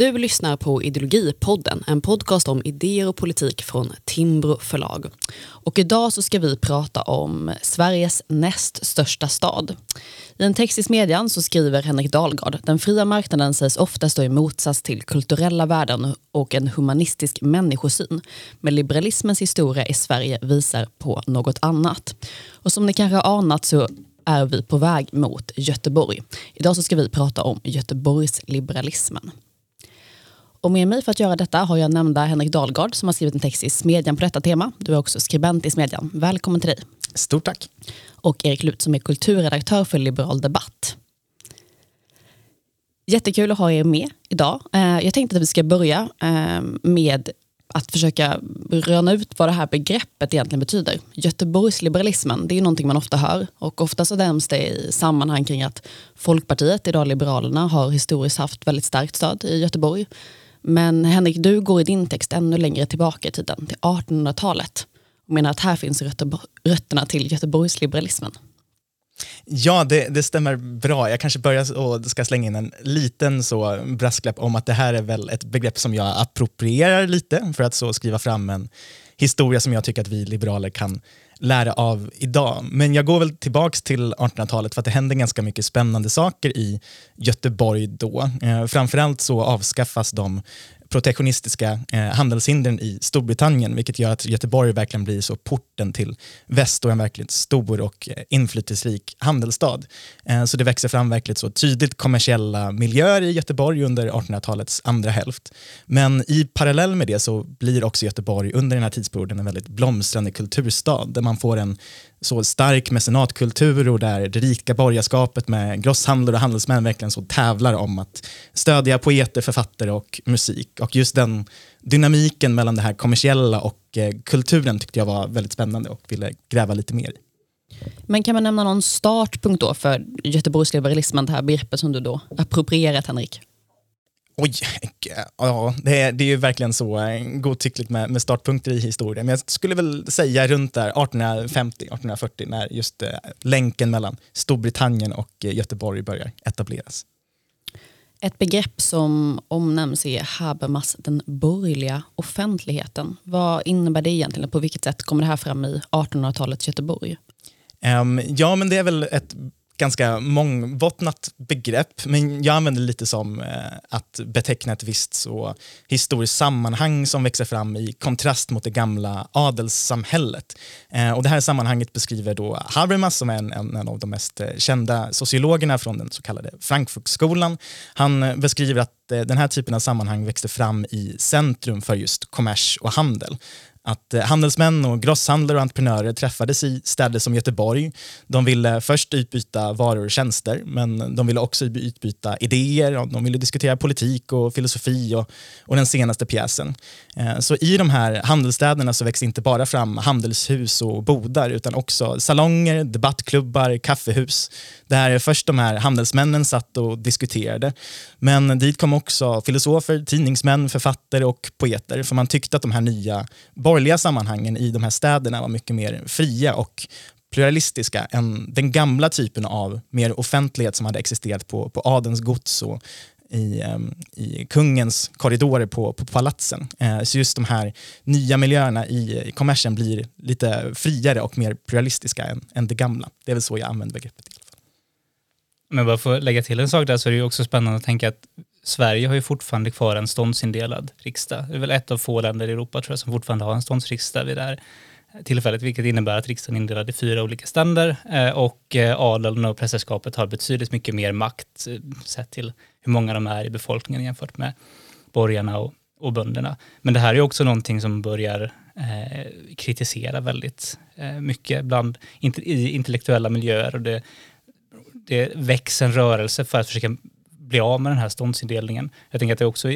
Du lyssnar på Ideologipodden, en podcast om idéer och politik från Timbro förlag. Och idag så ska vi prata om Sveriges näst största stad. I en text i Smedjan så skriver Henrik Dahlgard den fria marknaden sägs ofta stå i motsats till kulturella värden och en humanistisk människosyn. Men liberalismens historia i Sverige visar på något annat. Och som ni kanske har anat så är vi på väg mot Göteborg. Idag så ska vi prata om Göteborgsliberalismen. Och med mig för att göra detta har jag nämnda Henrik Dahlgard som har skrivit en text i Smedjan på detta tema. Du är också skribent i Smedjan. Välkommen till dig. Stort tack. Och Erik Lut som är kulturredaktör för Liberal Debatt. Jättekul att ha er med idag. Eh, jag tänkte att vi ska börja eh, med att försöka röna ut vad det här begreppet egentligen betyder. Göteborgsliberalismen, det är någonting man ofta hör och ofta så nämns det i sammanhang kring att Folkpartiet, idag Liberalerna, har historiskt haft väldigt starkt stöd i Göteborg. Men Henrik, du går i din text ännu längre tillbaka i tiden, till 1800-talet och menar att här finns rötterna till Göteborgsliberalismen. Ja, det, det, stämmer bra. Jag kanske börjar och ska slänga in en liten så brasklapp om att det här är väl ett begrepp som jag approprierar lite för att så skriva fram en historia som jag tycker att vi liberaler kan lära av idag. Men jag går väl tillbaks till 1800-talet för att det hände ganska mycket spännande saker i Göteborg då. Eh, framförallt så avskaffas de protektionistiska eh, handelshindren i Storbritannien, vilket gör att Göteborg verkligen blir så porten till väst och en verkligt stor och eh, inflytelserik handelsstad. Eh, så det växer fram verkligt så tydligt kommersiella miljöer i Göteborg under 1800-talets andra hälft. Men i parallell med det så blir också Göteborg under den här tidsperioden en väldigt blomstrande kulturstad där man får en så stark mecenatkultur och där det rika borgarskapet med grosshandlare och handelsmän verkligen så tävlar om att stödja poeter, författare och musik. Och just den dynamiken mellan det här kommersiella och eh, kulturen tyckte jag var väldigt spännande och ville gräva lite mer i. Men kan man nämna någon startpunkt då för Göteborgsliberalismen, det här begreppet som du då approprierat Henrik? Oj, ja, det är, det är ju verkligen så eh, godtyckligt med, med startpunkter i historien. Men jag skulle väl säga runt där 1850-1840 när just eh, länken mellan Storbritannien och eh, Göteborg börjar etableras. Ett begrepp som omnämns är Habermas den borgerliga offentligheten. Vad innebär det egentligen? På vilket sätt kommer det här fram i 1800-talets Göteborg? Um, ja, men det är väl ett ganska mångbottnat begrepp, men jag använder det lite som eh, att beteckna ett visst så historiskt sammanhang som växer fram i kontrast mot det gamla adelssamhället. Eh, och det här sammanhanget beskriver då Habermas, som är en, en, av de mest eh, kända sociologerna från den så kallade Frankfurtskolan. Han beskriver att den här typen av sammanhang växte fram i centrum för just kommers och handel att eh, handelsmän och grosshandlare och entreprenörer träffades i städer som Göteborg. De ville först utbyta varor och tjänster, men de ville också utbyta idéer. Och de ville diskutera politik och filosofi och, och den senaste pjäsen. Eh, så i de här handelsstäderna så växte inte bara fram handelshus och bodar, utan också salonger, debattklubbar, kaffehus, där först de här handelsmännen satt och diskuterade. Men dit kom också filosofer, tidningsmän, författare och poeter, för man tyckte att de här nya borgerliga sammanhangen i de här städerna var mycket mer fria och pluralistiska än den gamla typen av mer offentlighet som hade existerat på, på adens gods och i, ehm, i kungens korridorer på, på palatsen. Eh, så just de här nya miljöerna i, i kommersen blir lite friare och mer pluralistiska än, än det gamla. Det är väl så jag använder begreppet. I alla fall. Men bara för att lägga till en sak där så är det också spännande att tänka att Sverige har ju fortfarande kvar en ståndsindelad riksdag. Det är väl ett av få länder i Europa tror jag som fortfarande har en ståndsriksdag vid det här tillfället, vilket innebär att riksdagen är indelad i fyra olika ständer eh, och eh, adeln och prästerskapet har betydligt mycket mer makt eh, sett till hur många de är i befolkningen jämfört med borgarna och, och bönderna. Men det här är också någonting som börjar eh, kritisera väldigt eh, mycket bland, i intellektuella miljöer och det, det växer en rörelse för att försöka bli av med den här ståndsindelningen. Jag tänker att det är också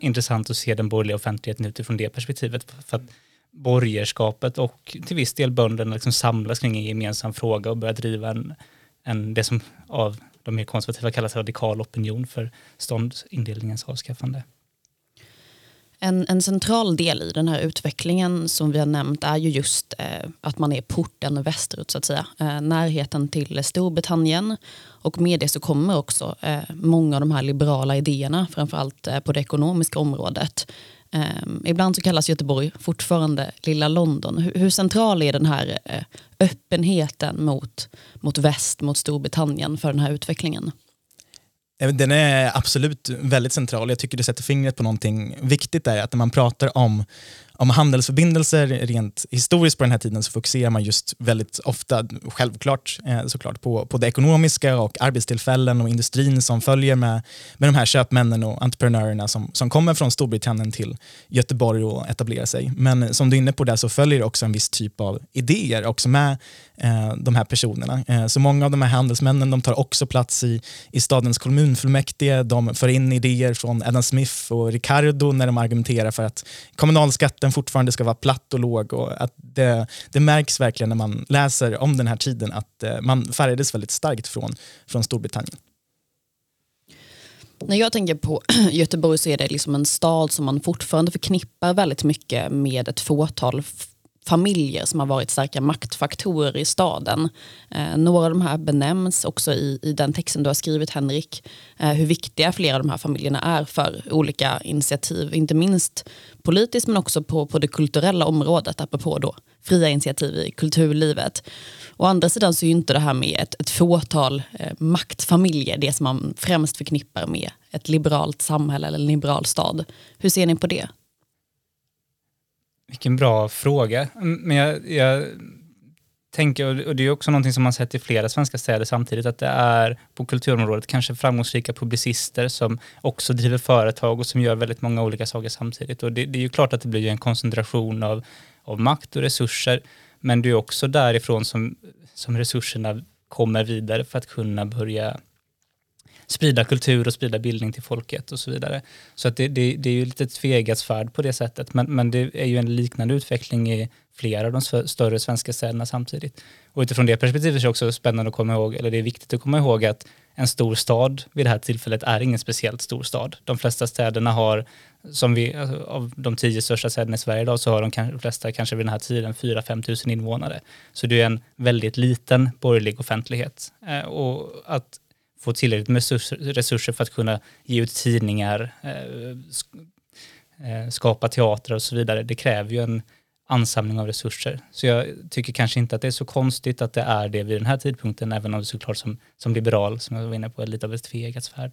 intressant att se den borgerliga offentligheten utifrån det perspektivet. För att borgerskapet och till viss del bönderna liksom samlas kring en gemensam fråga och börjar driva en, en, det som av de mer konservativa kallas radikal opinion för ståndsindelningens avskaffande. En, en, central del i den här utvecklingen som vi har nämnt är ju just eh, att man är porten västerut så att säga. Eh, närheten till Storbritannien och med det så kommer också eh, många av de här liberala idéerna framförallt eh, på det ekonomiska området. Eh, ibland så kallas Göteborg fortfarande lilla London. Hur, hur central är den här eh, öppenheten mot, mot väst, mot Storbritannien för den här utvecklingen? Eh, den är absolut väldigt central. Jag tycker du sätter fingret på någonting viktigt där. Att när man pratar om om handelsförbindelser rent historiskt på den här tiden så fokuserar man just väldigt ofta, självklart eh, såklart, på, på det ekonomiska och arbetstillfällen och industrin som följer med, med de här köpmännen och entreprenörerna som, som kommer från Storbritannien till Göteborg och etablerar sig. Men som du är inne på där så följer också en viss typ av idéer också med eh, de här personerna. Eh, så många av de här handelsmännen de tar också plats i, i stadens kommunfullmäktige. De för in idéer från Adam Smith och Ricardo när de argumenterar för att kommunalskatten fortfarande ska vara platt och låg. Och att det, det märks verkligen när man läser om den här tiden att eh, man färgades väldigt starkt från, från Storbritannien. När jag tänker på Göteborg så är det liksom en stad som man fortfarande förknippar väldigt mycket med ett fåtal familjer som har varit starka maktfaktorer i staden. Eh, några av de här benämns också i, i den texten du har skrivit Henrik, eh, hur viktiga flera av de här familjerna är för olika initiativ, inte minst politiskt men också på, på det kulturella området, apropå då fria initiativ i kulturlivet. Å andra sidan så är ju inte det här med ett, ett fåtal eh, maktfamiljer det som man främst förknippar med ett liberalt samhälle eller en liberal stad. Hur ser ni på det? Vilken bra fråga. Men jag, jag tänker, och det är också någonting som man sett i flera svenska städer samtidigt, att det är på kulturområdet kanske framgångsrika publicister som också driver företag och som gör väldigt många olika saker samtidigt. Och det, det är ju klart att det blir en koncentration av, av makt och resurser, men det är också därifrån som, som resurserna kommer vidare för att kunna börja sprida kultur och sprida bildning till folket och så vidare. Så att det, det, det är ju lite tvegat färd på det sättet, men, men det är ju en liknande utveckling i flera av de större svenska städerna samtidigt. Och utifrån det perspektivet är det också spännande att komma ihåg, eller det är viktigt att komma ihåg att en stor stad vid det här tillfället är ingen speciellt stor stad. De flesta städerna har, som vi, alltså, av de tio största städerna i Sverige idag, så har de, de flesta kanske vid den här tiden 4-5 tusen invånare. Så det är en väldigt liten borgerlig offentlighet. Eh, och att få tillräckligt med resurser för att kunna ge ut tidningar, eh, eh, skapa teatrar och så vidare. Det kräver ju en ansamling av resurser. Så jag tycker kanske inte att det är så konstigt att det är det vid den här tidpunkten, även om det såklart som, som liberal, som jag var inne på, är lite av ett tveeggat svärd.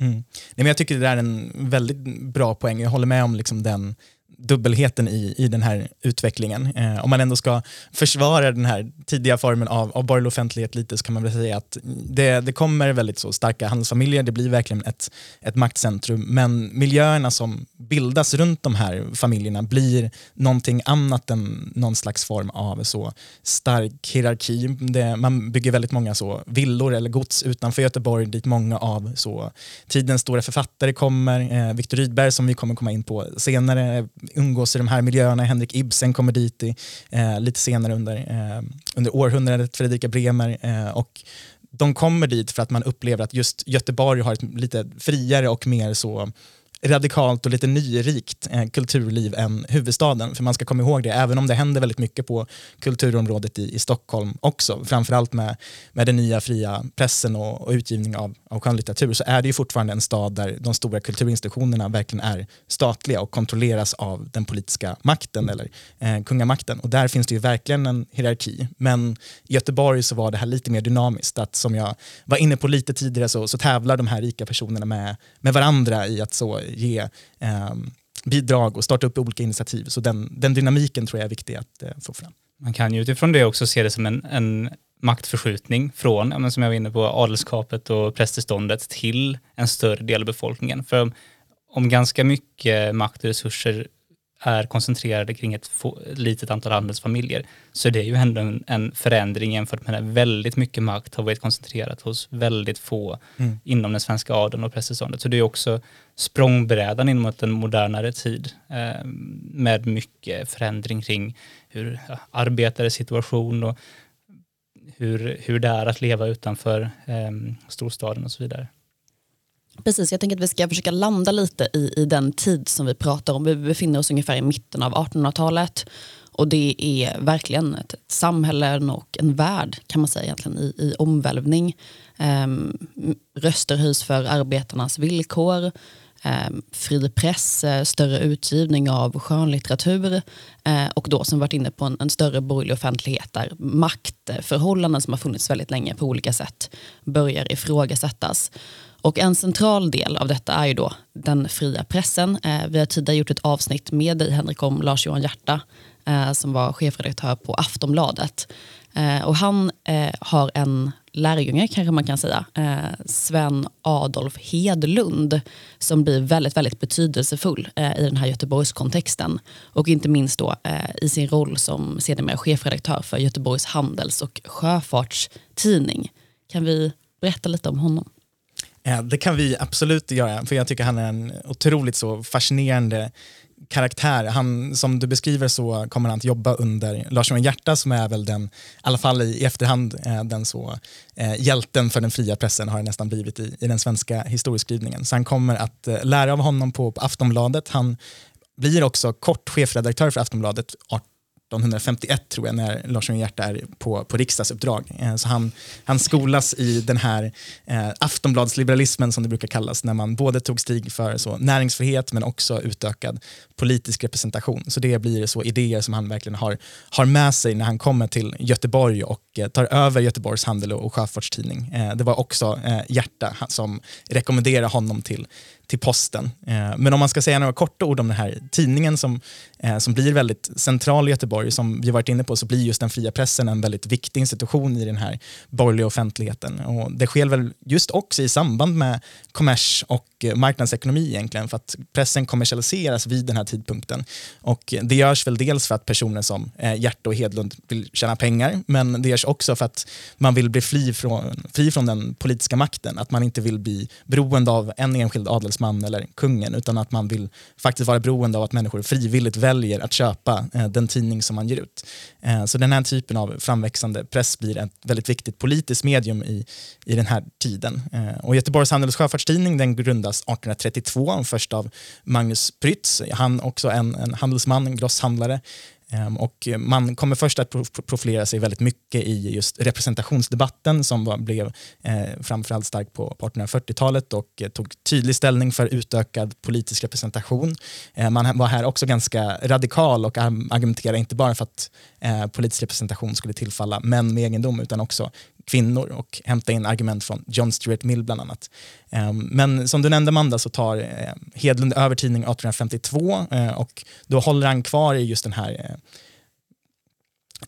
Mm. Nej, men jag tycker det där är en väldigt bra poäng. Jag håller med om liksom den dubbelheten i, i den här utvecklingen. Eh, om man ändå ska försvara den här tidiga formen av, av borgerlig offentlighet lite så kan man väl säga att det, det kommer väldigt så starka handelsfamiljer, det blir verkligen ett, ett maktcentrum, men miljöerna som bildas runt de här familjerna blir någonting annat än någon slags form av så stark hierarki. Det, man bygger väldigt många så villor eller gods utanför Göteborg dit många av så tidens stora författare kommer. Eh, Viktor Rydberg som vi kommer komma in på senare umgås i de här miljöerna. Henrik Ibsen kommer dit i, eh, lite senare under, eh, under århundradet, Fredrika Bremer. Eh, och de kommer dit för att man upplever att just Göteborg har ett lite friare och mer så radikalt och lite nyrikt eh, kulturliv än huvudstaden. För man ska komma ihåg det, även om det händer väldigt mycket på kulturområdet i, i Stockholm också, framförallt med, med den nya fria pressen och, och utgivning av, av skönlitteratur, så är det ju fortfarande en stad där de stora kulturinstitutionerna verkligen är statliga och kontrolleras av den politiska makten eller eh, kungamakten. Och där finns det ju verkligen en hierarki. Men i Göteborg så var det här lite mer dynamiskt, att som jag var inne på lite tidigare så, så tävlar de här rika personerna med, med varandra i att så ge eh, bidrag och starta upp olika initiativ. Så den, den dynamiken tror jag är viktig att eh, få fram. Man kan ju utifrån det också se det som en, en maktförskjutning från, som jag var inne på, adelskapet och prästeståndet till en större del av befolkningen. För om ganska mycket makt och resurser är koncentrerade kring ett få, litet antal handelsfamiljer så det är ju ändå en, en förändring jämfört med när väldigt mycket makt har varit koncentrerat hos väldigt få mm. inom den svenska adeln och prästeståndet. Så det är också språngbrädan in mot en modernare tid eh, med mycket förändring kring hur ja, arbetares situation och hur, hur det är att leva utanför eh, storstaden och så vidare. Precis, jag tänker att vi ska försöka landa lite i, i den tid som vi pratar om. Vi befinner oss ungefär i mitten av 1800-talet och det är verkligen ett, ett samhälle och en värld kan man säga egentligen i, i omvälvning. Um, röster höjs för arbetarnas villkor, um, fri press, eh, större utgivning av skönlitteratur uh, och då som varit inne på en, en större borgerlig offentlighet där maktförhållanden som har funnits väldigt länge på olika sätt börjar ifrågasättas. Och en central del av detta är ju då den fria pressen. Eh, vi har tidigare gjort ett avsnitt med dig Henrik om Lars-Johan Hierta eh, som var chefredaktör på Aftonbladet. Eh, och han eh, har en lärjunge kanske man kan säga, eh, Sven Adolf Hedlund som blir väldigt, väldigt betydelsefull eh, i den här Göteborgskontexten. Och inte minst då eh, i sin roll som sedermera chefredaktör för Göteborgs handels och sjöfartstidning. Kan vi berätta lite om honom? Eh, det kan vi absolut göra, för jag tycker han är en otroligt så fascinerande karaktär. Han, som du beskriver så kommer han att jobba under Lars-Johan Hierta som är väl den, i alla fall i, efterhand, eh, den så eh, hjälten för den fria pressen har det nästan blivit i, i den svenska historieskrivningen. Så han kommer att eh, lära av honom på, på Aftonbladet. Han blir också kort chefredaktör för Aftonbladet 1851 tror jag, när Lars Hjärta är på, på riksdagsuppdrag. Eh, så han, han skolas i den här eh, Aftonbladsliberalismen som det brukar kallas, när man både tog stig för så, näringsfrihet men också utökad politisk representation. Så det blir så idéer som han verkligen har, har med sig när han kommer till Göteborg och eh, tar över Göteborgs handel och, och sjöfartstidning. Eh, det var också eh, Hjärta som rekommenderade honom till till posten. Eh, men om man ska säga några korta ord om den här tidningen som, eh, som blir väldigt central i Göteborg, som vi varit inne på, så blir just den fria pressen en väldigt viktig institution i den här borgerliga offentligheten. Och det sker väl just också i samband med kommers och marknadsekonomi egentligen, för att pressen kommersialiseras vid den här tidpunkten. Och det görs väl dels för att personer som eh, Hjärt och Hedlund vill tjäna pengar, men det görs också för att man vill bli fri från, fri från den politiska makten, att man inte vill bli beroende av en enskild adels adelsman eller kungen, utan att man vill faktiskt vara beroende av att människor frivilligt väljer att köpa eh, den tidning som man ger ut. Eh, så den här typen av framväxande press blir ett väldigt viktigt politiskt medium i, i den här tiden. Eh, och Göteborgs Handels och Sjöfartstidning den grundas 1832, först av Magnus Prytz, han också en, en handelsman, en grosshandlare, Ehm, och man kommer först att profilera sig väldigt mycket i just representationsdebatten som var, blev eh, framförallt stark på, 1840-talet och eh, tog tydlig ställning för utökad politisk representation. Eh, man var här också ganska radikal och argumenterade inte bara för att eh, politisk representation skulle tillfalla män med egendom utan också kvinnor och hämta in argument från John Stuart Mill bland annat. Ehm, men som du nämnde Amanda så tar eh, Hedlund över tidning 1852 och då håller han kvar i just den här eh,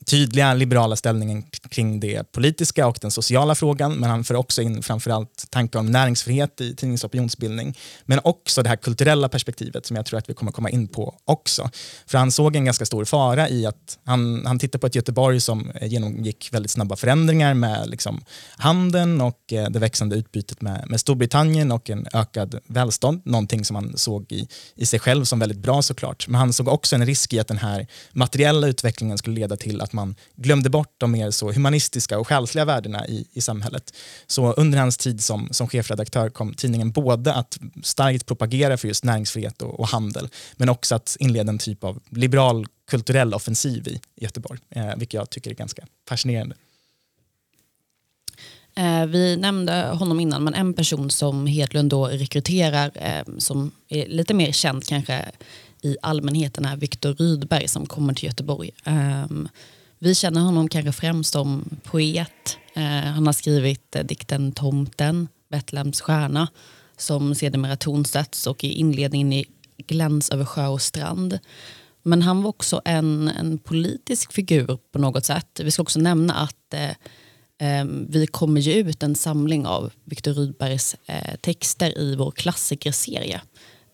tydliga liberala ställningen kring det politiska och den sociala frågan, men han för också in framförallt tankar om näringsfrihet i tidningens opinionsbildning, men också det här kulturella perspektivet som jag tror att vi kommer komma in på också. För han såg en ganska stor fara i att han, han tittade på ett Göteborg som eh, genomgick väldigt snabba förändringar med liksom handeln och eh, det växande utbytet med, med Storbritannien och en ökad välstånd, någonting som han såg i, i sig själv som väldigt bra såklart. Men han såg också en risk i att den här materiella utvecklingen skulle leda till att man glömde bort de mer så humanistiska och själsliga värdena i, i samhället. Så under hans tid som, som chefredaktör kom tidningen både att starkt propagera för just näringsfrihet och, och handel, men också att inleda en typ av liberal kulturell offensiv i Göteborg, eh, vilket jag tycker är ganska fascinerande. Eh, vi nämnde honom innan, men en person som Hedlund då rekryterar eh, som är lite mer känd kanske i allmänheten är Viktor Rydberg som kommer till Göteborg. Ehm, vi känner honom kanske främst som poet. Eh, han har skrivit eh, dikten Tomten, Betlehems stjärna som sedermera tonsätts och i inledningen i Gläns över sjö och strand. Men han var också en, en politisk figur på något sätt. Vi ska också nämna att eh, Ehm, vi kommer ge ut en samling av Viktor Rydbergs eh, texter i vår klassikerserie.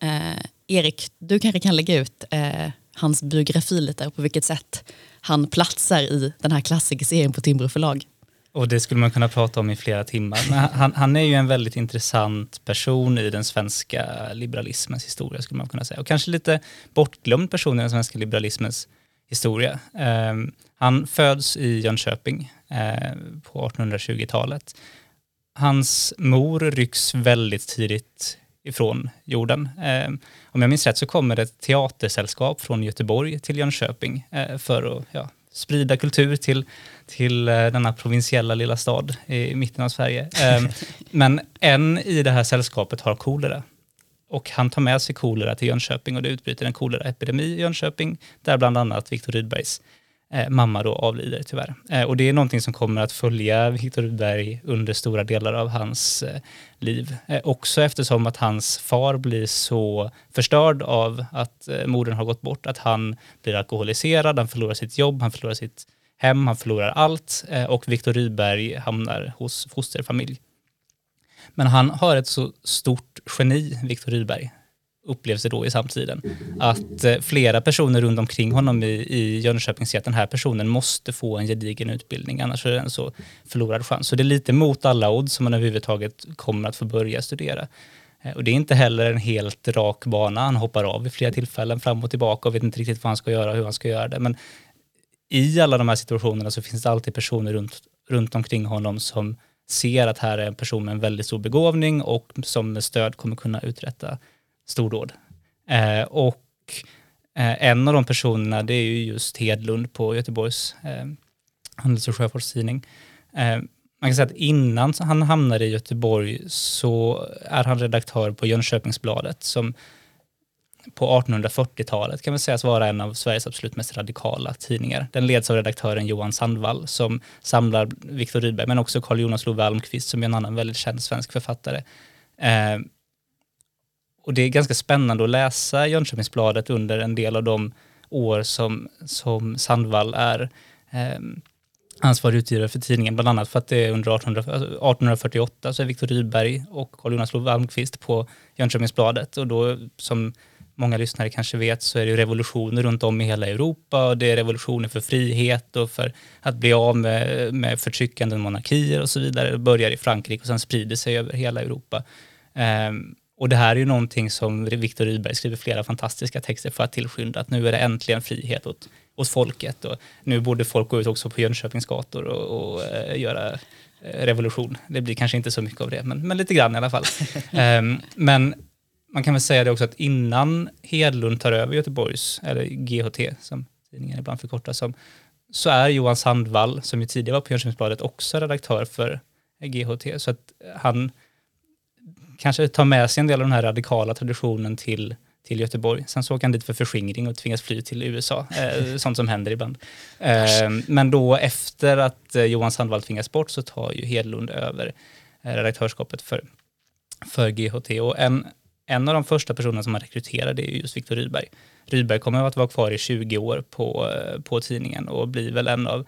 Eh, Erik, du kanske kan lägga ut eh, hans biografi lite och på vilket sätt han platsar i den här klassikerserien på Timbro förlag. Och det skulle man kunna prata om i flera timmar. Men han, han, är ju en väldigt intressant person i den svenska liberalismens historia skulle man kunna säga. Och kanske lite bortglömd person i den svenska liberalismens historia. Um, han föds i Jönköping på 1820-talet hans mor rycks väldigt tidigt ifrån jorden. Eh, om jag minns rätt så kommer det ett teatersällskap från Göteborg till Jönköping eh, för att ja, sprida kultur till, till eh, denna provinsiella lilla stad i mitten av Sverige. Eh, men en i det här sällskapet har kolera. Och han tar med sig kolera till Jönköping och det utbryter en koleraepidemi i Jönköping där bland annat Viktor Rydbergs eh, Eh, mamma då avlider tyvärr. Eh, och det är någonting som kommer att följa Viktor Rydberg under stora delar av hans eh, liv. Också eftersom att hans far blir så förstörd av att eh, modern har gått bort, att han blir alkoholiserad, han förlorar sitt jobb, han förlorar sitt hem, han förlorar allt och Viktor Rydberg hamnar hos fosterfamilj. Men han har ett så stort geni, Viktor Rydberg, upplevs det då i samtiden. Att eh, flera personer runt omkring honom i, i Jönköping ser att den här personen måste få en gedigen utbildning, annars är det en så förlorad chans. Så det är lite mot alla odds som man överhuvudtaget kommer att få börja studera. Eh, och det är inte heller en helt rak bana. Han hoppar av vid flera tillfällen fram och tillbaka och vet inte riktigt vad han ska göra och hur han ska göra det. Men i alla de här situationerna så finns det alltid personer runt, runt omkring honom som ser att här är en person med en väldigt stor begåvning och som med stöd kommer kunna uträtta stordåd. Eh, och eh, en av de personerna det är ju just Hedlund på Göteborgs eh, Handels och sjöfartstidning. Eh, man kan säga att innan han hamnade i Göteborg så är han redaktör på Jönköpingsbladet som på 1840-talet kan man sägas vara en av Sveriges absolut mest radikala tidningar. Den leds av redaktören Johan Sandvall som samlar Viktor Rydberg men också Carl Jonas Love Almqvist som är en annan väldigt känd svensk författare. Eh, och det är ganska spännande att läsa Jönköpingsbladet under en del av de år som, som Sandvall är eh, ansvarig utgivare för tidningen, bland annat för att det är under 1800, 1848 alltså så är Viktor Rydberg och Carl Jonas Love Almqvist på Jönköpingsbladet och då som många lyssnare kanske vet så är det revolutioner runt om i hela Europa och det är revolutioner för frihet och för att bli av med, med förtryckande monarkier och så vidare. Det börjar i Frankrike och sen sprider sig över hela Europa. Um, och det här är ju någonting som Viktor Rydberg skriver flera fantastiska texter för att tillskynda, att nu är det äntligen frihet åt, åt folket och nu borde folk gå ut också på Jönköpings gator och, och uh, göra uh, revolution. Det blir kanske inte så mycket av det, men, men lite grann i alla fall. um, men man kan väl säga det också att innan Hedlund tar över Göteborgs, eller GHT som tidningen ibland förkortas som, så är Johan Sandvall, som ju tidigare var på Jönköpingsbladet, också redaktör för GHT. Så att han kanske tar med sig en del av den här radikala traditionen till, till Göteborg. Sen så åker han dit för förskingring och tvingas fly till USA, eh, sånt som händer ibland. Eh, men då efter att eh, Johan Sandvall tvingas bort så tar ju Hedlund över eh, redaktörskapet för, för GHT. Och en, en av de första personerna som man rekryterade är just Viktor Rydberg. Rydberg kommer att vara kvar i 20 år på, eh, på tidningen och blir väl en av,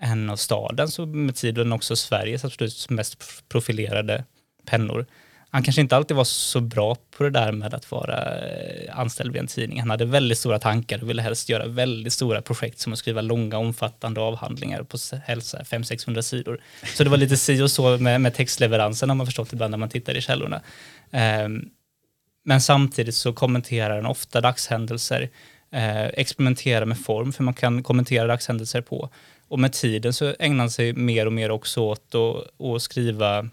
en av stadens och med tiden också Sveriges absolut mest profilerade pennor han kanske inte alltid var så bra på det där med att vara eh, anställd vid en tidning. Han hade väldigt stora tankar och ville helst göra väldigt stora projekt som att skriva långa omfattande avhandlingar på helst 500-600 sidor. Så det var lite si och så med, med textleveransen har man förstått ibland när man tittar i källorna. Um, men samtidigt så kommenterar han ofta dagshändelser, eh, experimenterar med form för man kan kommentera dagshändelser på. Och med tiden så ägnar han sig mer och mer också åt att skriva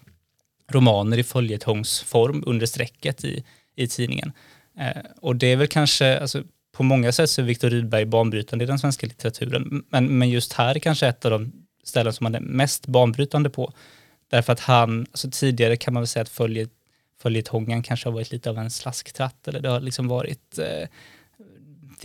romaner i följetongsform under strecket i, i tidningen. Eh, och det är väl kanske, alltså, på många sätt så är Viktor Rydberg banbrytande i den svenska litteraturen, men, men just här är kanske ett av de ställen som han är mest banbrytande på. Därför att han, alltså tidigare kan man väl säga att följetongen kanske har varit lite av en slasktratt, eller det har liksom varit eh,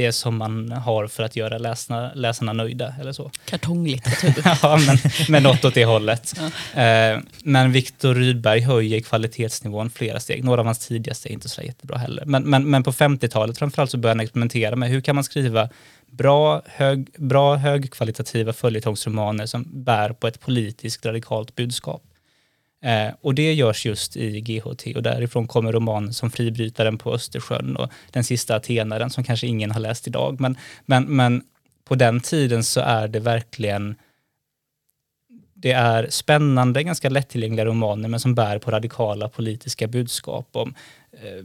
det som man har för att göra läsarna, läsarna nöjda eller så. Kartonglitteratur. ja, men, men något åt det hållet. Ja. Eh, men Viktor Rydberg höjer kvalitetsnivån flera steg. Några av hans tidigaste är inte så jättebra heller. Men, men, men på 50-talet framförallt så började han experimentera med hur kan man skriva bra, hög, bra högkvalitativa följetongsromaner som bär på ett politiskt radikalt budskap. Eh, och det görs just i GHT och därifrån kommer romanen som Fribrytaren på Östersjön och Den sista atenaren som kanske ingen har läst idag. Men, men, men på den tiden så är det verkligen det är spännande, ganska lättillgängliga romaner men som bär på radikala politiska budskap om eh,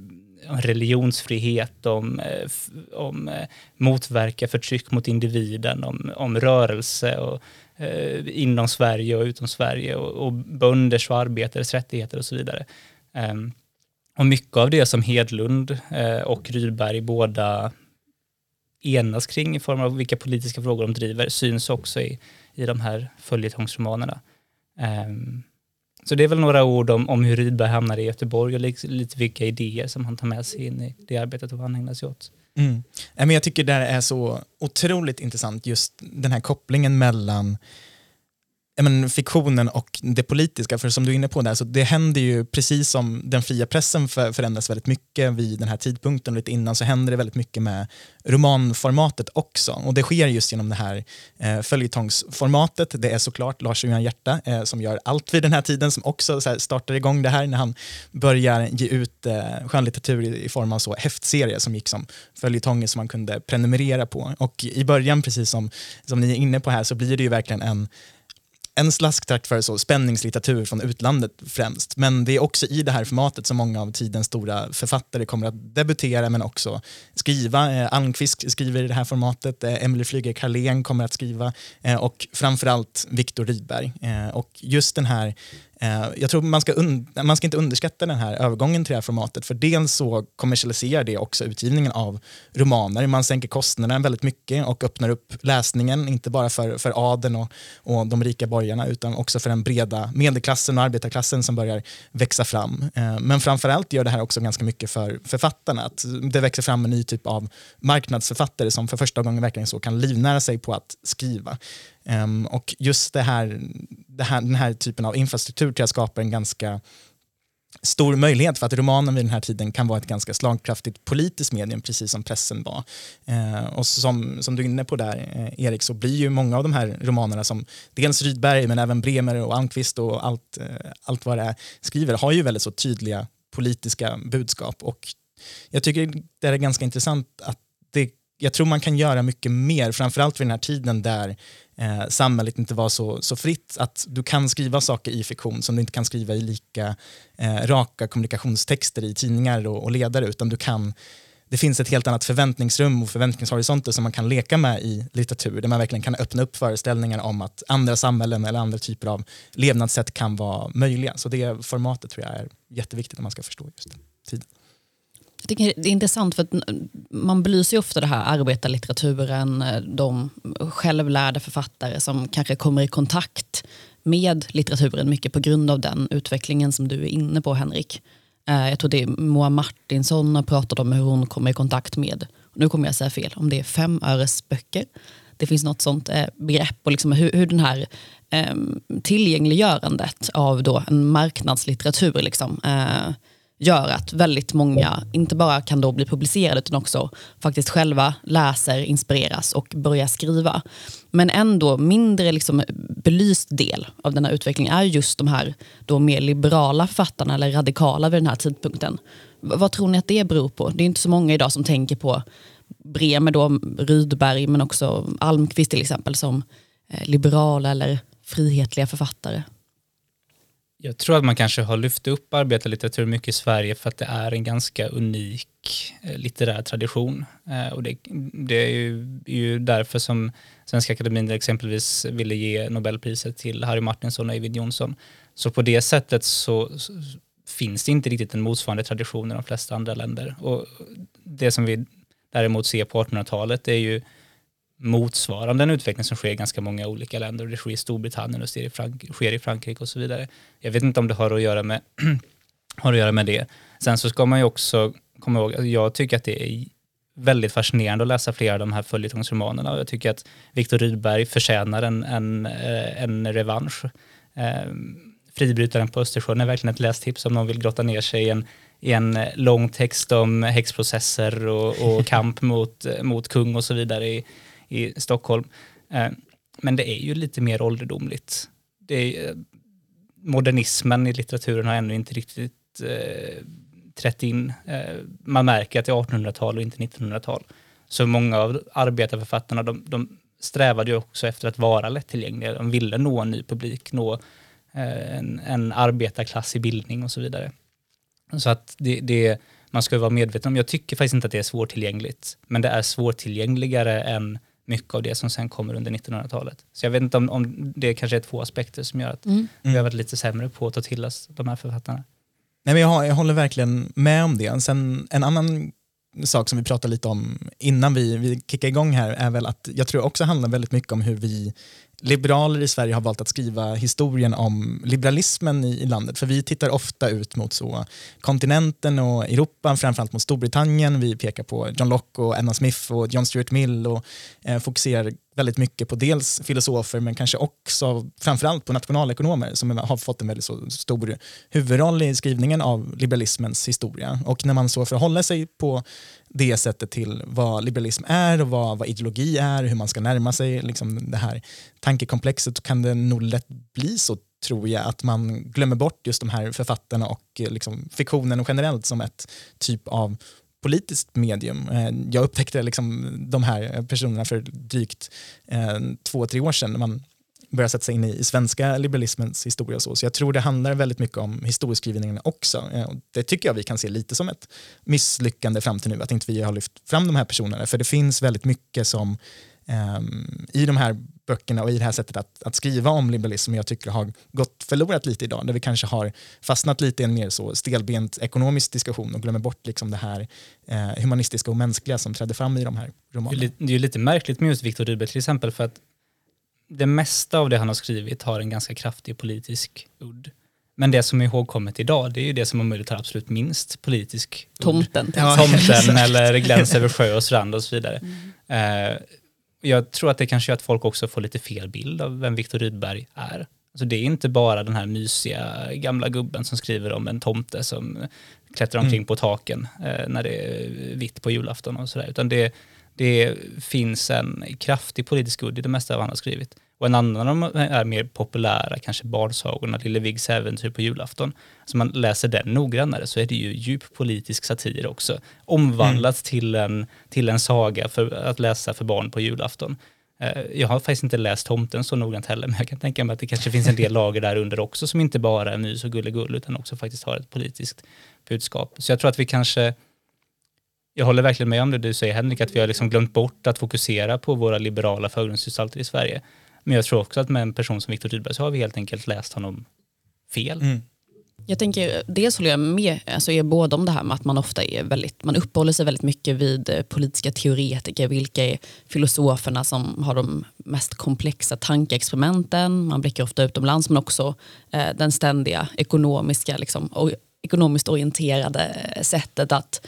religionsfrihet, om, eh, om eh, motverka förtryck mot individen, om, om rörelse och, eh, inom Sverige och utom Sverige och, och bönders och arbetares rättigheter och så vidare. Eh, och mycket av det som Hedlund eh, och Rydberg båda enas kring i form av vilka politiska frågor de driver syns också i, i de här följetongsromanerna. Ehm, så det är väl några ord om, om hur Rydberg hamnade i Göteborg och lite, lite vilka idéer som han tar med sig in i det arbetet och vad han ägnar sig åt. Mm. Jag tycker det är så otroligt intressant just den här kopplingen mellan men, fiktionen och det politiska. För som du är inne på där, så det händer ju precis som den fria pressen för, förändras väldigt mycket vid den här tidpunkten och lite innan så händer det väldigt mycket med romanformatet också. Och det sker just genom det här eh, följetongsformatet. Det är såklart Lars-Johan Hierta eh, som gör allt vid den här tiden som också så här, startar igång det här när han börjar ge ut eh, skönlitteratur i, i form av så häftserier som gick som följetonger som man kunde prenumerera på. Och i början, precis som, som ni är inne på här, så blir det ju verkligen en en slasktrakt för så spänningslitteratur från utlandet främst. Men det är också i det här formatet som många av tidens stora författare kommer att debutera men också skriva. Eh, Almqvist skriver i det här formatet, eh, Emily Flyger Carlén kommer att skriva eh, och framförallt Viktor Rydberg. Eh, och just den här Eh, jag tror man ska, man ska inte underskatta den här övergången till det här formatet för dels så kommersialiserar det också utgivningen av romaner. Man sänker kostnaderna väldigt mycket och öppnar upp läsningen, inte bara för, för adeln och, och de rika borgarna utan också för den breda medelklassen och arbetarklassen som börjar växa fram. Eh, men framförallt gör det här också ganska mycket för författarna. Att det växer fram en ny typ av marknadsförfattare som för första gången verkligen så kan livnära sig på att skriva. Um, och just det här, det här, den här typen av infrastruktur tror jag skapar en ganska stor möjlighet för att romanen vid den här tiden kan vara ett ganska slagkraftigt politiskt medium, precis som pressen var. Eh, och som, som du är inne på där, eh, Erik, så blir ju många av de här romanerna som dels Rydberg, men även Bremer och Almqvist och allt, eh, allt vad det är skriver, har ju väldigt så tydliga politiska budskap. Och jag tycker det är ganska intressant att det, jag tror man kan göra mycket mer, framförallt vid den här tiden där eh, samhället inte var så, så fritt att du kan skriva saker i fiktion som du inte kan skriva i lika eh, raka kommunikationstexter i tidningar och, och ledare utan du kan det finns ett helt annat förväntningsrum och förväntningshorisonter som man kan leka med i litteratur där man verkligen kan öppna upp föreställningar om att andra samhällen eller andra typer av levnadssätt kan vara möjliga. Så det formatet tror jag är jätteviktigt om man ska förstå just tiden. Jag tycker det är intressant för att man belyser ju ofta det här arbetarlitteraturen, eh, de självlärda författare som kanske kommer i kontakt med litteraturen mycket på grund av den utvecklingen som du är inne på Henrik. Eh, jag tror det är Moa Martinsson har pratat om hur hon kommer i kontakt med, nu kommer jag säga fel, om det är femöresböcker. Det finns något sånt eh, begrepp och liksom hur, hur den här eh, tillgängliggörandet av då en marknadslitteratur liksom, eh, gör att väldigt många inte bara kan då bli publicerade utan också faktiskt själva läser, inspireras och börjar skriva. Men ändå mindre liksom belyst del av denna utveckling är just de här då mer liberala författarna eller radikala vid den här tidpunkten. Vad tror ni att det beror på? Det är inte så många idag som tänker på Bremer, då, Rydberg men också Almqvist till exempel som eh, liberala eller frihetliga författare. Jag tror att man kanske har lyft upp arbetarlitteratur mycket i Sverige för att det är en ganska unik eh, litterär tradition. Eh, och det, det är, ju, är, ju, därför som Svenska Akademin exempelvis ville ge Nobelpriset till Harry Martinson och Eivind Johnson. Så på det sättet så, så finns det inte riktigt en motsvarande tradition i de flesta andra länder. Och det som vi däremot ser på 1800-talet är ju motsvarande en utveckling som sker i ganska många olika länder. Det sker i Storbritannien och i, sker i Frankrike och så vidare. Jag vet inte om det har att göra med, har att göra med det. Sen så ska man ju också komma ihåg, att jag tycker att det är väldigt fascinerande att läsa flera av de här följetongsromanerna. Jag tycker att Viktor Rydberg förtjänar en, en, eh, en revansch. Eh, Fribrytaren på Östersjön är verkligen ett lästips om någon vill grotta ner sig i en, i en lång text om häxprocesser och, och kamp mot, mot kung och så vidare i, i Stockholm. Eh, men det är ju lite mer ålderdomligt. Det är, eh, modernismen i litteraturen har ännu inte riktigt eh, trätt in. Eh, man märker att det är 1800-tal och inte 1900-tal. Så många av arbetarförfattarna de, de strävade ju också efter att vara lättillgängliga. De ville nå en ny publik, nå eh, en, en arbetarklass i bildning och så vidare. Så att det, det, man ska vara medveten om, jag tycker faktiskt inte att det är svårtillgängligt, men det är svårtillgängligare än mycket av det som sen kommer under 1900-talet. Så jag vet inte om, om det kanske är två aspekter som gör att Mm. vi har varit lite sämre på att ta till oss de här författarna. Nej, men jag, har- jag håller verkligen med om det. Sen en annan sak som vi pratade lite om innan vi, vi kickade igång här är väl att jag tror också handlar väldigt mycket om hur vi liberaler i Sverige har valt att skriva historien om liberalismen i, i landet. För vi tittar ofta ut mot så kontinenten och Europa, framförallt mot Storbritannien. Vi pekar på John Locke och Anna Smith och John Stuart Mill och eh, fokuserar väldigt mycket på dels filosofer men kanske också framförallt på nationalekonomer som har fått en väldigt så stor huvudroll i skrivningen av liberalismens historia. Och när man så förhåller sig på det sättet till vad liberalism är och vad, vad ideologi är, hur man ska närma sig liksom det här tankekomplexet kan det nog lätt bli så tror jag att man glömmer bort just de här författarna och eh, liksom fiktionen generellt som ett typ av politiskt medium. Eh, jag upptäckte liksom de här personerna för drygt eh, två, tre år sedan man börja sätta sig in i, i svenska liberalismens historia. Och så. så jag tror det handlar väldigt mycket om historieskrivningen också. Eh, och Det tycker jag vi kan se lite som ett misslyckande fram till nu, att inte vi har lyft fram de här personerna. För det finns väldigt mycket som ehm, i de här böckerna och i det här sättet att, att skriva om liberalism som jag tycker har gått förlorat lite idag. Där vi kanske har fastnat lite i en mer så stelbent ekonomisk diskussion och glömmer bort liksom det här eh, humanistiska och mänskliga som trädde fram i de här romanerna. det är ju lite märkligt med just Viktor Rydberg till exempel för att det mesta av det han har skrivit har en ganska kraftig politisk udd. Men det som är ihågkommet idag, det är ju det som om möjligt har absolut minst politisk. Tomten. Ja. Tomten eller Gläns över sjö och strand och så vidare. Eh, jag tror att det kanske gör att folk också får lite fel bild av vem Viktor Rydberg är. Alltså det är inte bara den här mysiga gamla gubben som skriver om en tomte som klättrar omkring på taken eh, när det är vitt på julafton och sådär. Utan det, det finns en kraftig politisk udd i det mesta av vad han har skrivit. Och en annan av de är mer populära, kanske barnsagorna, Lille Viggs äventyr på julafton. Så man läser den noggrannare så är det ju djup politisk satir också. Omvandlat till, en, till en saga för att läsa för barn på julafton. Eh, Jag har faktiskt inte läst Tomten så noggrant heller, men jag kan tänka mig att det kanske finns en del lager där under också som inte bara är mys och gullegull utan också faktiskt har ett politiskt budskap. Så jag tror att vi kanske, jag håller verkligen med om det du säger Henrik, att vi har liksom glömt bort att fokusera på våra liberala förgrundsgestalter i Sverige. Men jag tror också att med en person som Viktor Rydberg så har vi helt enkelt läst honom fel. Mm. Jag tänker, dels håller jag med alltså er båda om det här med att man ofta är väldigt, man uppehåller sig väldigt mycket vid eh, politiska teoretiker, vilka är filosoferna som har de mest komplexa tankeexperimenten, man blickar ofta utomlands men också eh, den ständiga ekonomiska, liksom, och, ekonomiskt orienterade eh, sättet att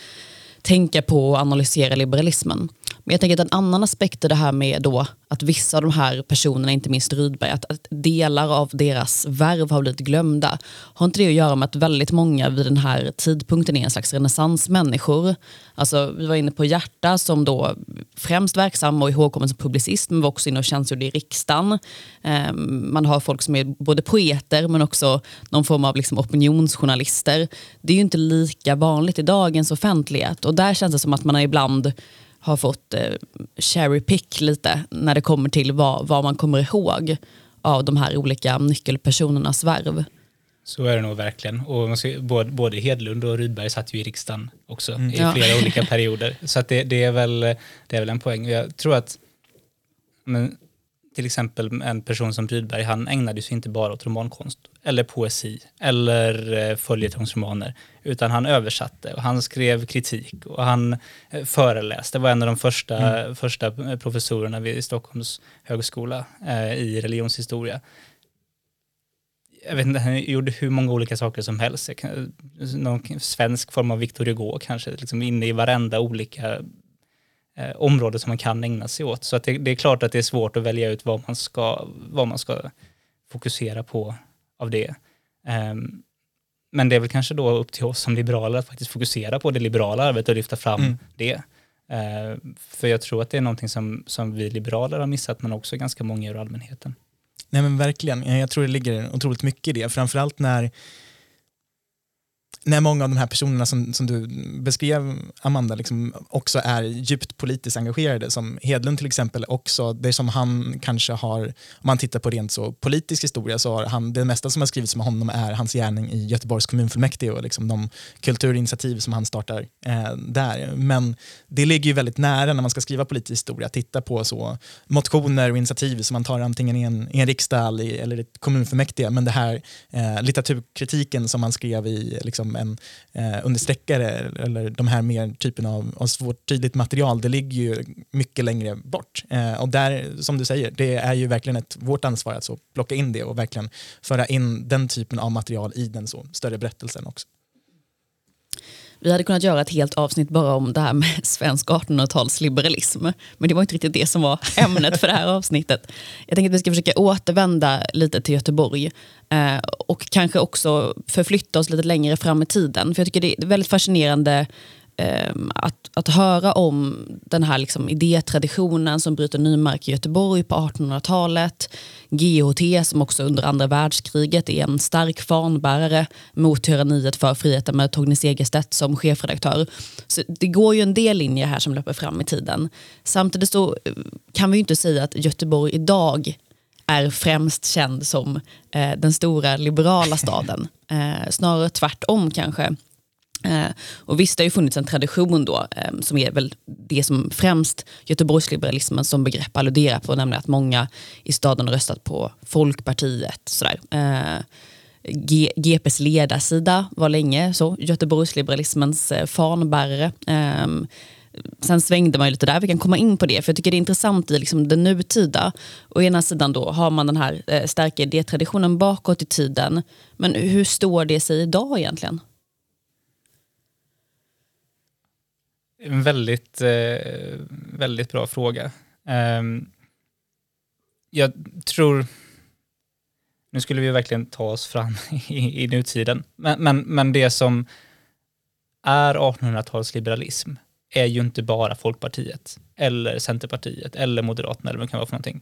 tänka på och analysera liberalismen. Men jag tänker att en annan aspekt är det här med då att vissa av de här personerna, inte minst Rydberg, att, att delar av deras värv har blivit glömda. Har inte det att göra med att väldigt många vid den här tidpunkten är en slags renässansmänniskor? Alltså, vi var inne på Hjärta som då främst verksam och ihågkommen som publicist men var också inne och tjänstgjorde i riksdagen. Ehm, man har folk som är både poeter men också någon form av liksom opinionsjournalister. Det är ju inte lika vanligt i dagens offentlighet och där känns det som att man ibland har fått eh, cherry pick lite när det kommer till vad, vad man kommer ihåg av de här olika nyckelpersonernas värv. Så är det nog verkligen. Och man ska, både, både Hedlund och Rydberg satt ju i riksdagen också i Ja. flera olika perioder. Så att det, det, är väl, det är väl en poäng. Jag tror att men, till exempel en person som Rydberg, han ägnade sig inte bara åt romankonst eller poesi eller eh, följetongsromaner, utan han översatte och han skrev kritik och han eh, föreläste. var en av de första, första professorerna vid Stockholms högskola eh, i religionshistoria jag vet inte, han gjorde hur många olika saker som helst. Någon svensk form av Victor Hugo kanske, liksom inne i varenda olika eh, område som man kan ägna sig åt. Så att det, det är klart att det är svårt att välja ut vad man ska, vad man ska fokusera på av det. Ehm, men det är väl kanske då upp till oss som liberaler att faktiskt fokusera på det liberala arbetet och lyfta fram Mm. det. Ehm, för jag tror att det är någonting som, som vi liberaler har missat, men också ganska många ur allmänheten. Nej men verkligen, Eh, jag tror det ligger otroligt mycket i det. Framförallt när, när många av de här personerna som, som du beskrev, Amanda, liksom också är djupt politiskt engagerade. Som Hedlund till exempel också, det som han kanske har, om man tittar på rent så politisk historia, så har han, det mesta som har skrivits om honom är hans gärning i Göteborgs kommunfullmäktige och liksom de kulturinitiativ som han startar eh, där. Men det ligger ju väldigt nära när man ska skriva politisk historia, att titta på så motioner och initiativ som man tar antingen i en, i en riksdag eller i ett kommunfullmäktige, men det här eh, litteraturkritiken som man skrev i liksom en eh, understreckare eller de här mer typen av, av svårt tydligt material, det ligger ju mycket längre bort. Eh, och där, som du säger, det är ju verkligen ett, vårt ansvar att så plocka in det och verkligen föra in den typen av material i den så större berättelsen också. Vi hade kunnat göra ett helt avsnitt bara om det här med svensk 1800-talsliberalism. Men det var inte riktigt det som var ämnet för det här avsnittet. Jag tänker att vi ska försöka återvända lite till Göteborg. Eh, och kanske också förflytta oss lite längre fram i tiden. För jag tycker det är väldigt fascinerande Ehm, att, att höra om den här liksom idétraditionen som bryter ny mark i Göteborg på 1800-talet. GHT som också under andra världskriget är en stark fanbärare mot tyranniet för friheten med Torgny Segerstedt som chefredaktör. Så det går ju en del linjer här som löper fram i tiden. Samtidigt så eh, kan vi ju inte säga att Göteborg idag är främst känd som eh, den stora liberala staden. Eh, snarare tvärtom kanske. Eh, och visst, det har ju funnits en tradition då, eh, som är väl det som främst Göteborgsliberalismen som begrepp alluderar på, nämligen att många i staden har röstat på Folkpartiet. Sådär. Eh, G GPs ledarsida var länge så, Göteborgsliberalismens eh, fanbärare. Ehm, sen svängde man ju lite där, vi kan komma in på det, för jag tycker det är intressant i liksom det nutida. Å ena sidan då har man den här eh, starka idétraditionen bakåt i tiden, men hur står det sig idag egentligen? En väldigt, eh, väldigt bra fråga. Um, jag tror... Nu skulle vi verkligen ta oss fram i, i nutiden. Men, men, men det som är 1800-talsliberalism är ju inte bara Folkpartiet eller Centerpartiet eller Moderaterna eller vad det kan vara för någonting.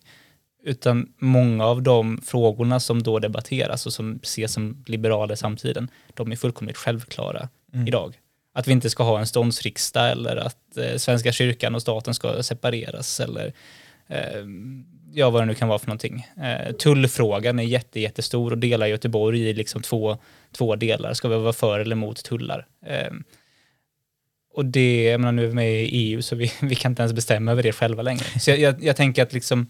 Utan många av de frågorna som då debatteras och som ses som liberaler i samtiden, de är fullkomligt självklara mm. idag att vi inte ska ha en ståndsriksdag eller att eh, Svenska kyrkan och staten ska separeras eller eh, ja, vad det nu kan vara för någonting. Eh, tullfrågan är jätte, jättestor och delar Göteborg i liksom två, två delar. Ska vi vara för eller emot tullar? Eh, och det, jag menar, nu är vi med i EU så vi, vi kan inte ens bestämma över det själva längre. Så jag, jag, jag tänker att liksom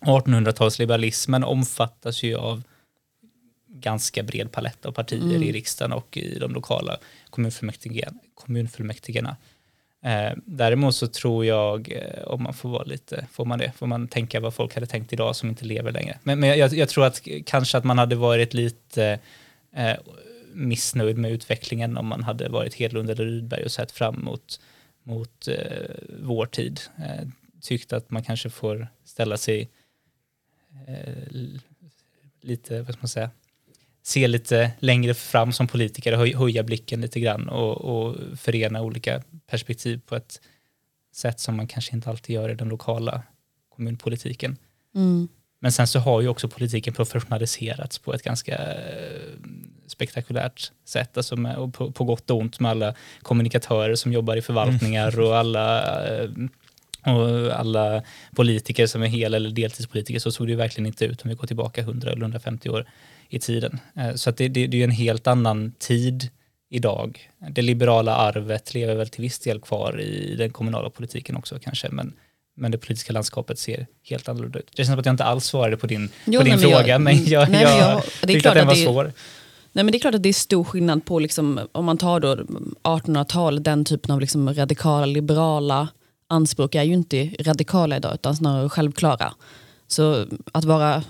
1800-talsliberalismen omfattas ju av ganska bred palett av partier mm. i riksdagen och i de lokala kommunfullmäktigena. Eh, däremot så tror jag, eh, om man får vara lite, får man det, får man tänka vad folk hade tänkt idag som inte lever längre. Men, men jag, jag, tror att kanske att man hade varit lite eh, missnöjd med utvecklingen om man hade varit Hedlund eller Rydberg och sett fram mot, mot eh, vår tid. Eh, tyckt att man kanske får ställa sig eh, lite, vad ska man säga, se lite längre fram som politiker, höj, höja blicken lite grann och, och förena olika perspektiv på ett sätt som man kanske inte alltid gör i den lokala kommunpolitiken. Mm. Men sen så har ju också politiken professionaliserats på ett ganska eh, spektakulärt sätt, alltså med, på, på, gott och ont med alla kommunikatörer som jobbar i förvaltningar mm. och alla eh, och alla politiker som är hel eller deltidspolitiker så såg det ju verkligen inte ut om vi går tillbaka 100 eller 150 år i tiden. Eh, så att det, det, det är en helt annan tid idag. Det liberala arvet lever väl till viss del kvar i den kommunala politiken också kanske, men, men det politiska landskapet ser helt annorlunda ut. Det känns som att jag inte alls svarade på din, jo, på din nej, fråga, jag, men jag, nej, jag, jag tyckte att den var svår. Nej, men det är klart att det är stor skillnad på, liksom, om man tar 1800-tal, den typen av liksom radikala liberala anspråk är ju inte radikala idag utan snarare självklara. Så att vara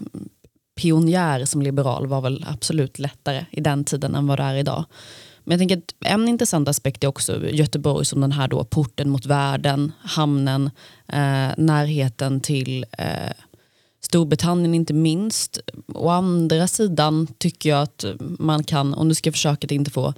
pionjär som liberal var väl absolut lättare i den tiden än vad det är idag. Men jag tänker att en intressant aspekt är också Göteborg som den här då porten mot världen, hamnen, eh, närheten till eh, Storbritannien inte minst. Å andra sidan tycker jag att man kan, om du ska försöka att inte få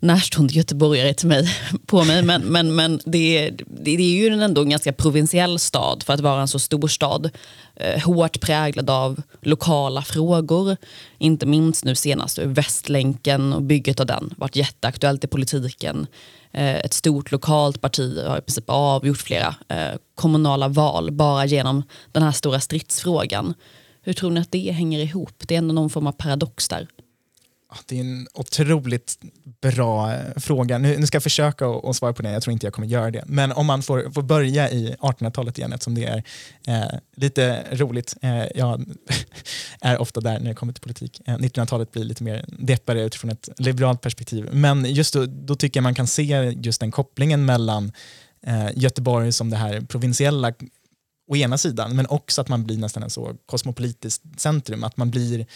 närstående göteborgare till mig, på mig, men, men, men det, det, det är ju ändå en ganska provinsiell stad för att vara en så stor stad. Eh, hårt präglad av lokala frågor, inte minst nu senast Västlänken och bygget av den varit jätteaktuellt i politiken. Eh, ett stort lokalt parti har i princip avgjort flera eh, kommunala val bara genom den här stora stridsfrågan. Hur tror ni att det hänger ihop? Det är ändå någon form av paradox där. Det är en otroligt bra eh, fråga. Nu, nu ska jag försöka att svara på den, jag tror inte jag kommer göra det. Men om man får, får börja i 1800-talet igen eftersom det är eh, lite roligt. Eh, jag är ofta där när det kommer till politik. Eh, 1900-talet blir lite mer deppare utifrån ett liberalt perspektiv. Men just då, då tycker jag man kan se just den kopplingen mellan eh, Göteborg som det här provinsiella å ena sidan, men också att man blir nästan en så kosmopolitiskt centrum, att man blir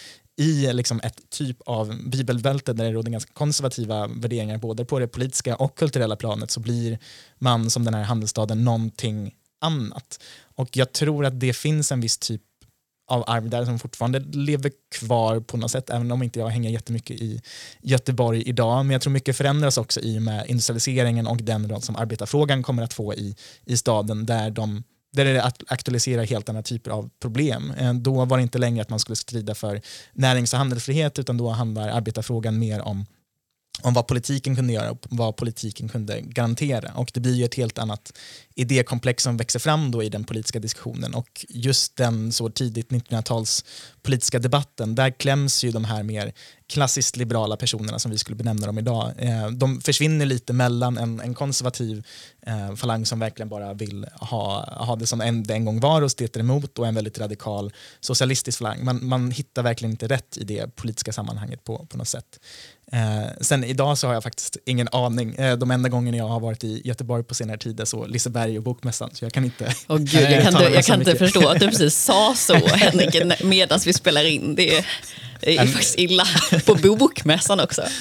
i liksom ett typ av bibelbälte där det råder ganska konservativa värderingar både på det politiska och kulturella planet så blir man som den här handelsstaden någonting annat. Och jag tror att det finns en viss typ av arv där som fortfarande lever kvar på något sätt, även om inte jag hänger jättemycket i Göteborg idag. Men jag tror mycket förändras också i och med industrialiseringen och den roll som arbetarfrågan kommer att få i, i staden där de där det aktualiserar helt andra typer av problem. Eh, då var det inte längre att man skulle strida för närings och handelsfrihet utan då handlar arbetarfrågan mer om om vad politiken kunde göra och vad politiken kunde garantera. Och det blir ju ett helt annat idékomplex som växer fram då i den politiska diskussionen och just den så tidigt 1900-tals politiska debatten, där kläms ju de här mer klassiskt liberala personerna som vi skulle benämna dem idag. Eh, de försvinner lite mellan en, en konservativ eh, falang som verkligen bara vill ha, ha det som en, det en gång var och steter emot och en väldigt radikal socialistisk falang. Man, man hittar verkligen inte rätt i det politiska sammanhanget på, på något sätt. Eh, sen idag så har jag faktiskt ingen aning. Eh, de enda gångerna jag har varit i Göteborg på senare tid är så Liseberg och Bokmässan så jag kan inte oh, Gud, Jag kan, inte, jag kan inte förstå att du precis sa så Henrik medan vi spelar in. Det är, det är faktiskt illa på Bokmässan också.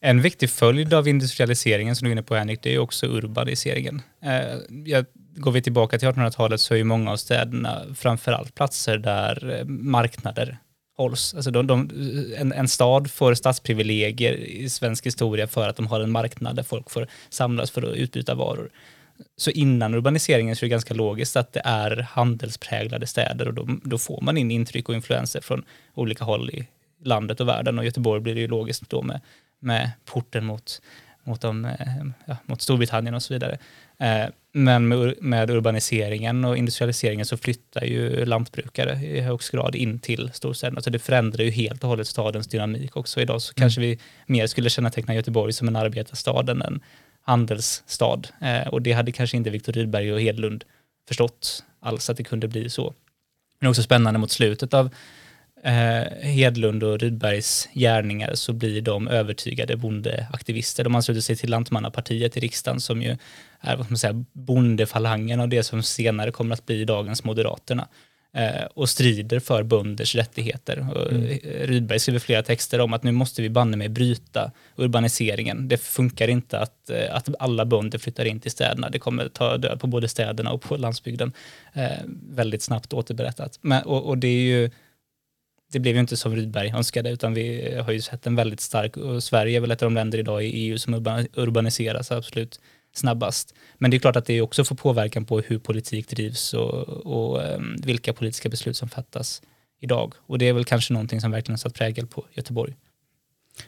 En viktig följd av industrialiseringen som du är inne på Henrik, det är också urbaniseringen. Eh, jag, går vi tillbaka till 1800-talet så är ju många av städerna framförallt platser där marknader hålls. Alltså de, de, en, en, stad får stadsprivilegier i svensk historia för att de har en marknad där folk får samlas för att utbyta varor. Så innan urbaniseringen så är det ganska logiskt att det är handelspräglade städer och då, då får man in intryck och influenser från olika håll i landet och världen och Göteborg blir det ju logiskt då med, med porten mot, mot, de, eh, ja, mot Storbritannien och så vidare. Eh, men med, urbaniseringen och industrialiseringen så flyttar ju lantbrukare i högst grad in till storstäderna. Så det förändrar ju helt och hållet stadens dynamik också. Idag så mm. kanske vi mer skulle känneteckna Göteborg som en arbetarstad än en handelsstad. Eh, och det hade kanske inte Viktor Rydberg och Hedlund förstått alls att det kunde bli så. Men också spännande mot slutet av eh, Hedlund och Rydbergs gärningar så blir de övertygade bondeaktivister. De ansluter sig till Lantmannapartiet i riksdagen som ju är vad man säga, bondefalangen av det som senare kommer att bli dagens Moderaterna eh, och strider för bönders rättigheter. Mm. Rydberg skriver flera texter om att nu måste vi banne med bryta urbaniseringen. Det funkar inte att, eh, att alla bönder flyttar in till städerna. Det kommer ta död på både städerna och på landsbygden. Eh, väldigt snabbt återberättat. Men, och, och det är ju det blev ju inte som Rydberg önskade utan vi har ju sett en väldigt stark, och Sverige är väl ett av de länder idag i EU som urbaniseras absolut snabbast. Men det är klart att det också får påverkan på hur politik drivs och, och um, vilka politiska beslut som fattas idag. Och det är väl kanske någonting som verkligen satt prägel på Göteborg.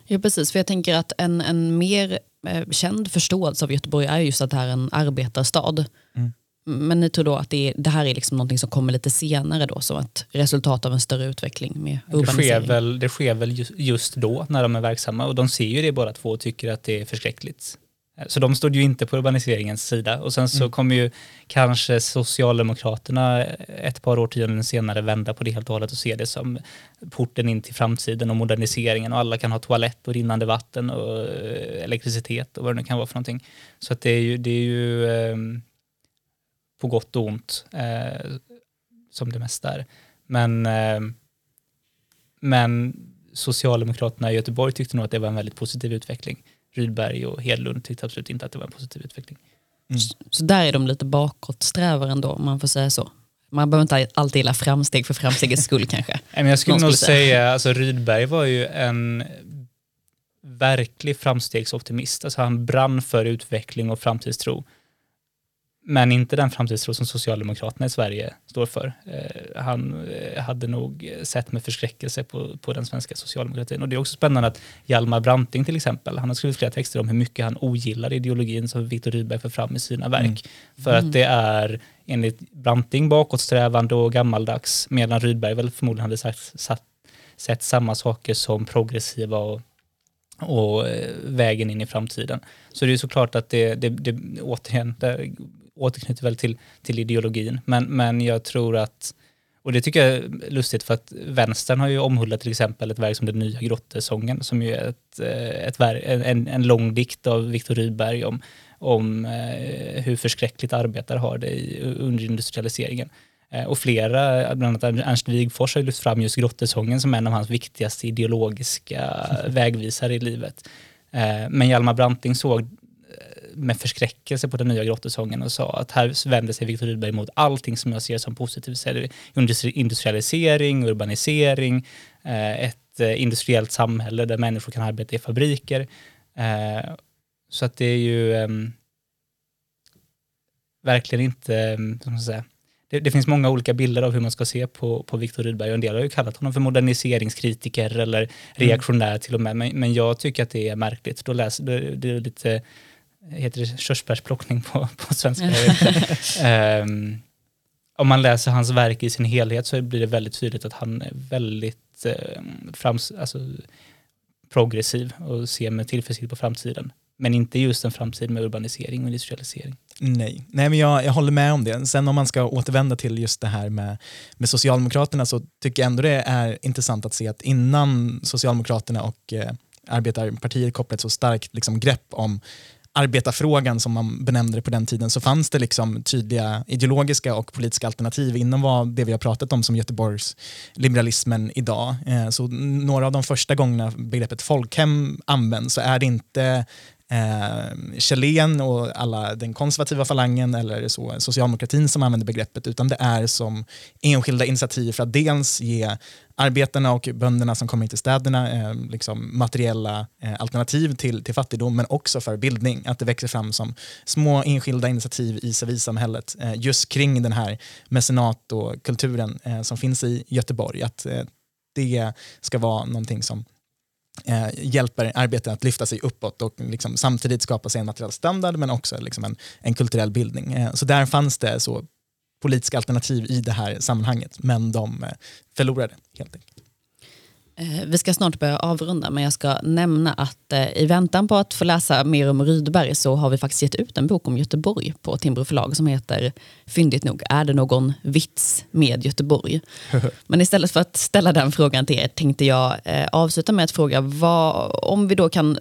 Ja precis, för jag tänker att en, en mer eh, känd förståelse av Göteborg är just att det är en arbetarstad. Mm. Men ni tror då att det, är, det här är liksom någonting som kommer lite senare då som ett resultat av en större utveckling med urbanisering? Det sker väl, det sker väl just då när de är verksamma och de ser ju det båda två och tycker att det är förskräckligt. Så de stod ju inte på urbaniseringens sida och sen så mm. kommer ju kanske Socialdemokraterna ett par årtionden senare vända på det helt och hållet och se det som porten in till framtiden och moderniseringen och alla kan ha toalett och rinnande vatten och eh, elektricitet och vad det nu kan vara för någonting. Så att det är ju, det är ju um, på gott och ont eh, som det mesta är. Men, eh, men Socialdemokraterna i Göteborg tyckte nog att det var en väldigt positiv utveckling. Rydberg och Hedlund tyckte absolut inte att det var en positiv utveckling. Mm. Så, så där är de lite bakåtsträvare ändå, om man får säga så. Man behöver inte alltid gilla framsteg för framstegets skull kanske. jag skulle nog säga, alltså Rydberg var ju en verklig framstegsoptimist. Alltså han brann för utveckling och framtidstro. Men inte den framtidstro som Socialdemokraterna i Sverige står för. Eh, han eh, hade nog sett med förskräckelse på, på den svenska socialdemokratin. Och det är också spännande att Hjalmar Branting till exempel, han har skrivit flera texter om hur mycket han ogillar ideologin som Viktor Rydberg för fram i sina verk. Mm. För att det är enligt Branting bakåtsträvande och gammaldags, medan Rydberg väl förmodligen hade sagt, satt, sett samma saker som progressiva och och eh, vägen in i framtiden. Så det är såklart att det, det, det återigen, det återknyter väl till, till ideologin. Men, men jag tror att, och det tycker jag är lustigt för att vänstern har ju omhuldat till exempel ett verk som Den nya grottesången som ju är ett, eh, ett verk, en, en lång dikt av Viktor Rydberg om, om eh, hur förskräckligt arbetare har det i, under industrialiseringen. Eh, och flera, bland annat Ernst Wigfors har lyft fram just grottesången som en av hans viktigaste ideologiska vägvisare i livet. Men Hjalmar Branting såg med förskräckelse på den nya grottesången och sa att här vänder sig Viktor Rydberg mot allting som jag ser som positivt. Industrialisering, urbanisering, eh, ett eh, industriellt samhälle där människor kan arbeta i fabriker. Eh, så att det är ju ehm, verkligen inte, ehm, som man säga, det, det, finns många olika bilder av hur man ska se på, på Viktor Rydberg en del har ju kallat honom för moderniseringskritiker eller mm. reaktionär mm. till och med. Men, men jag tycker att det är märkligt. Då läser, det, det är lite heter det körsbärsplockning på, på svenska? um, om man läser hans verk i sin helhet så blir det väldigt tydligt att han är väldigt eh, frams, alltså, progressiv och ser med tillförsikt på framtiden. Men inte just en framtid med urbanisering och industrialisering. Nej, Nej men jag, jag håller med om det. Sen om man ska återvända till just det här med, med Socialdemokraterna så tycker jag ändå det är intressant att se att innan Socialdemokraterna och eh, Arbetarpartiet kopplade ett så starkt liksom, grepp om arbetarfrågan som man benämnde det på den tiden så fanns det liksom tydliga ideologiska och politiska alternativ inom vad det vi har pratat om som Göteborgs liberalismen idag. Eh, så några av de första gångerna begreppet folkhem används så är det inte eh, Kjellén och alla den konservativa falangen eller så, socialdemokratin som använder begreppet utan det är som enskilda initiativ för att dels ge arbetarna och bönderna som kommer in till städerna eh, liksom materiella eh, alternativ till, till fattigdom men också för bildning. Att det växer fram som små enskilda initiativ i civilsamhället eh, just kring den här mecenat och kulturen eh, som finns i Göteborg. Att eh, det ska vara någonting som eh, hjälper arbeten att lyfta sig uppåt och liksom samtidigt skapa sig en materiell standard men också liksom en, en kulturell bildning. Eh, så där fanns det så politiska alternativ i det här sammanhanget men de eh, förlorade helt enkelt. Eh, vi ska snart börja avrunda men jag ska nämna att eh, i väntan på att få läsa mer om Rydberg så har vi faktiskt gett ut en bok om Göteborg på Timbro förlag som heter Fyndigt nog, är det någon vits med Göteborg? men istället för att ställa den frågan till er tänkte jag eh, avsluta med att fråga vad, om vi då kan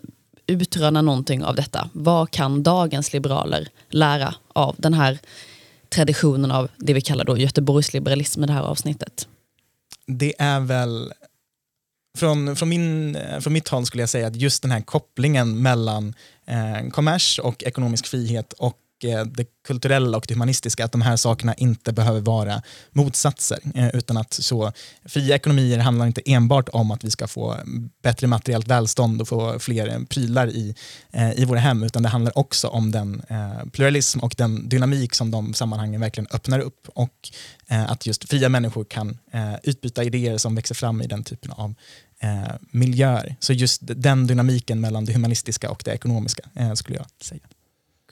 utröna någonting av detta. Vad kan dagens liberaler lära av den här traditionen av det vi kallar då Göteborgsliberalism i det här avsnittet? Det är väl från, från, min, eh, från mitt håll skulle jag säga att just den här kopplingen mellan eh, kommers och ekonomisk frihet och Eh, det kulturella och det humanistiska, att de här sakerna inte behöver vara motsatser. Eh, utan att så, fria ekonomier handlar inte enbart om att vi ska få bättre materiellt välstånd och få fler prylar i, eh, i våra hem, utan det handlar också om den pluralism och den dynamik som de sammanhangen verkligen öppnar upp. Och att just fria människor kan utbyta idéer som växer fram i den typen av miljöer. Så just den dynamiken mellan det humanistiska och det ekonomiska skulle jag säga.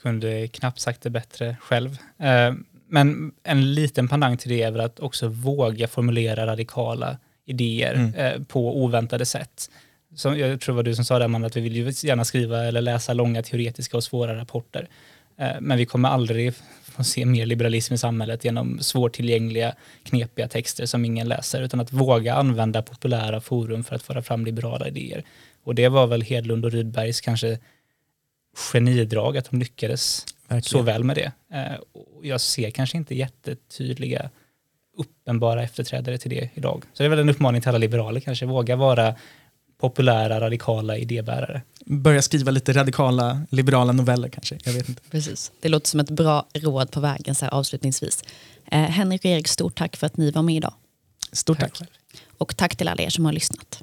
Kunde knappt sagt det bättre själv. Eh, men en liten pandang till det är väl att också våga formulera radikala idéer mm. Eh, på oväntade sätt. Som, jag tror det var du som sa det, Amanda, att vi vill ju gärna skriva eller läsa långa teoretiska och svåra rapporter. Eh, men vi kommer aldrig få se mer liberalism i samhället genom svårtillgängliga, knepiga texter som ingen läser, utan att våga använda populära forum för att föra fram liberala idéer. Och det var väl Hedlund och Rydbergs kanske genidrag att de lyckades Verkligen. så väl med det. Eh, jag ser kanske inte jättetydliga uppenbara efterträdare till det idag. Så det är väl en uppmaning till alla liberaler kanske, våga vara populära radikala idébärare. Börja skriva lite radikala liberala noveller kanske. Jag vet inte. Precis. Det låter som ett bra råd på vägen så här, avslutningsvis. Eh, Henrik och Erik, stort tack för att ni var med idag. Stort tack. tack. Och tack till alla er som har lyssnat.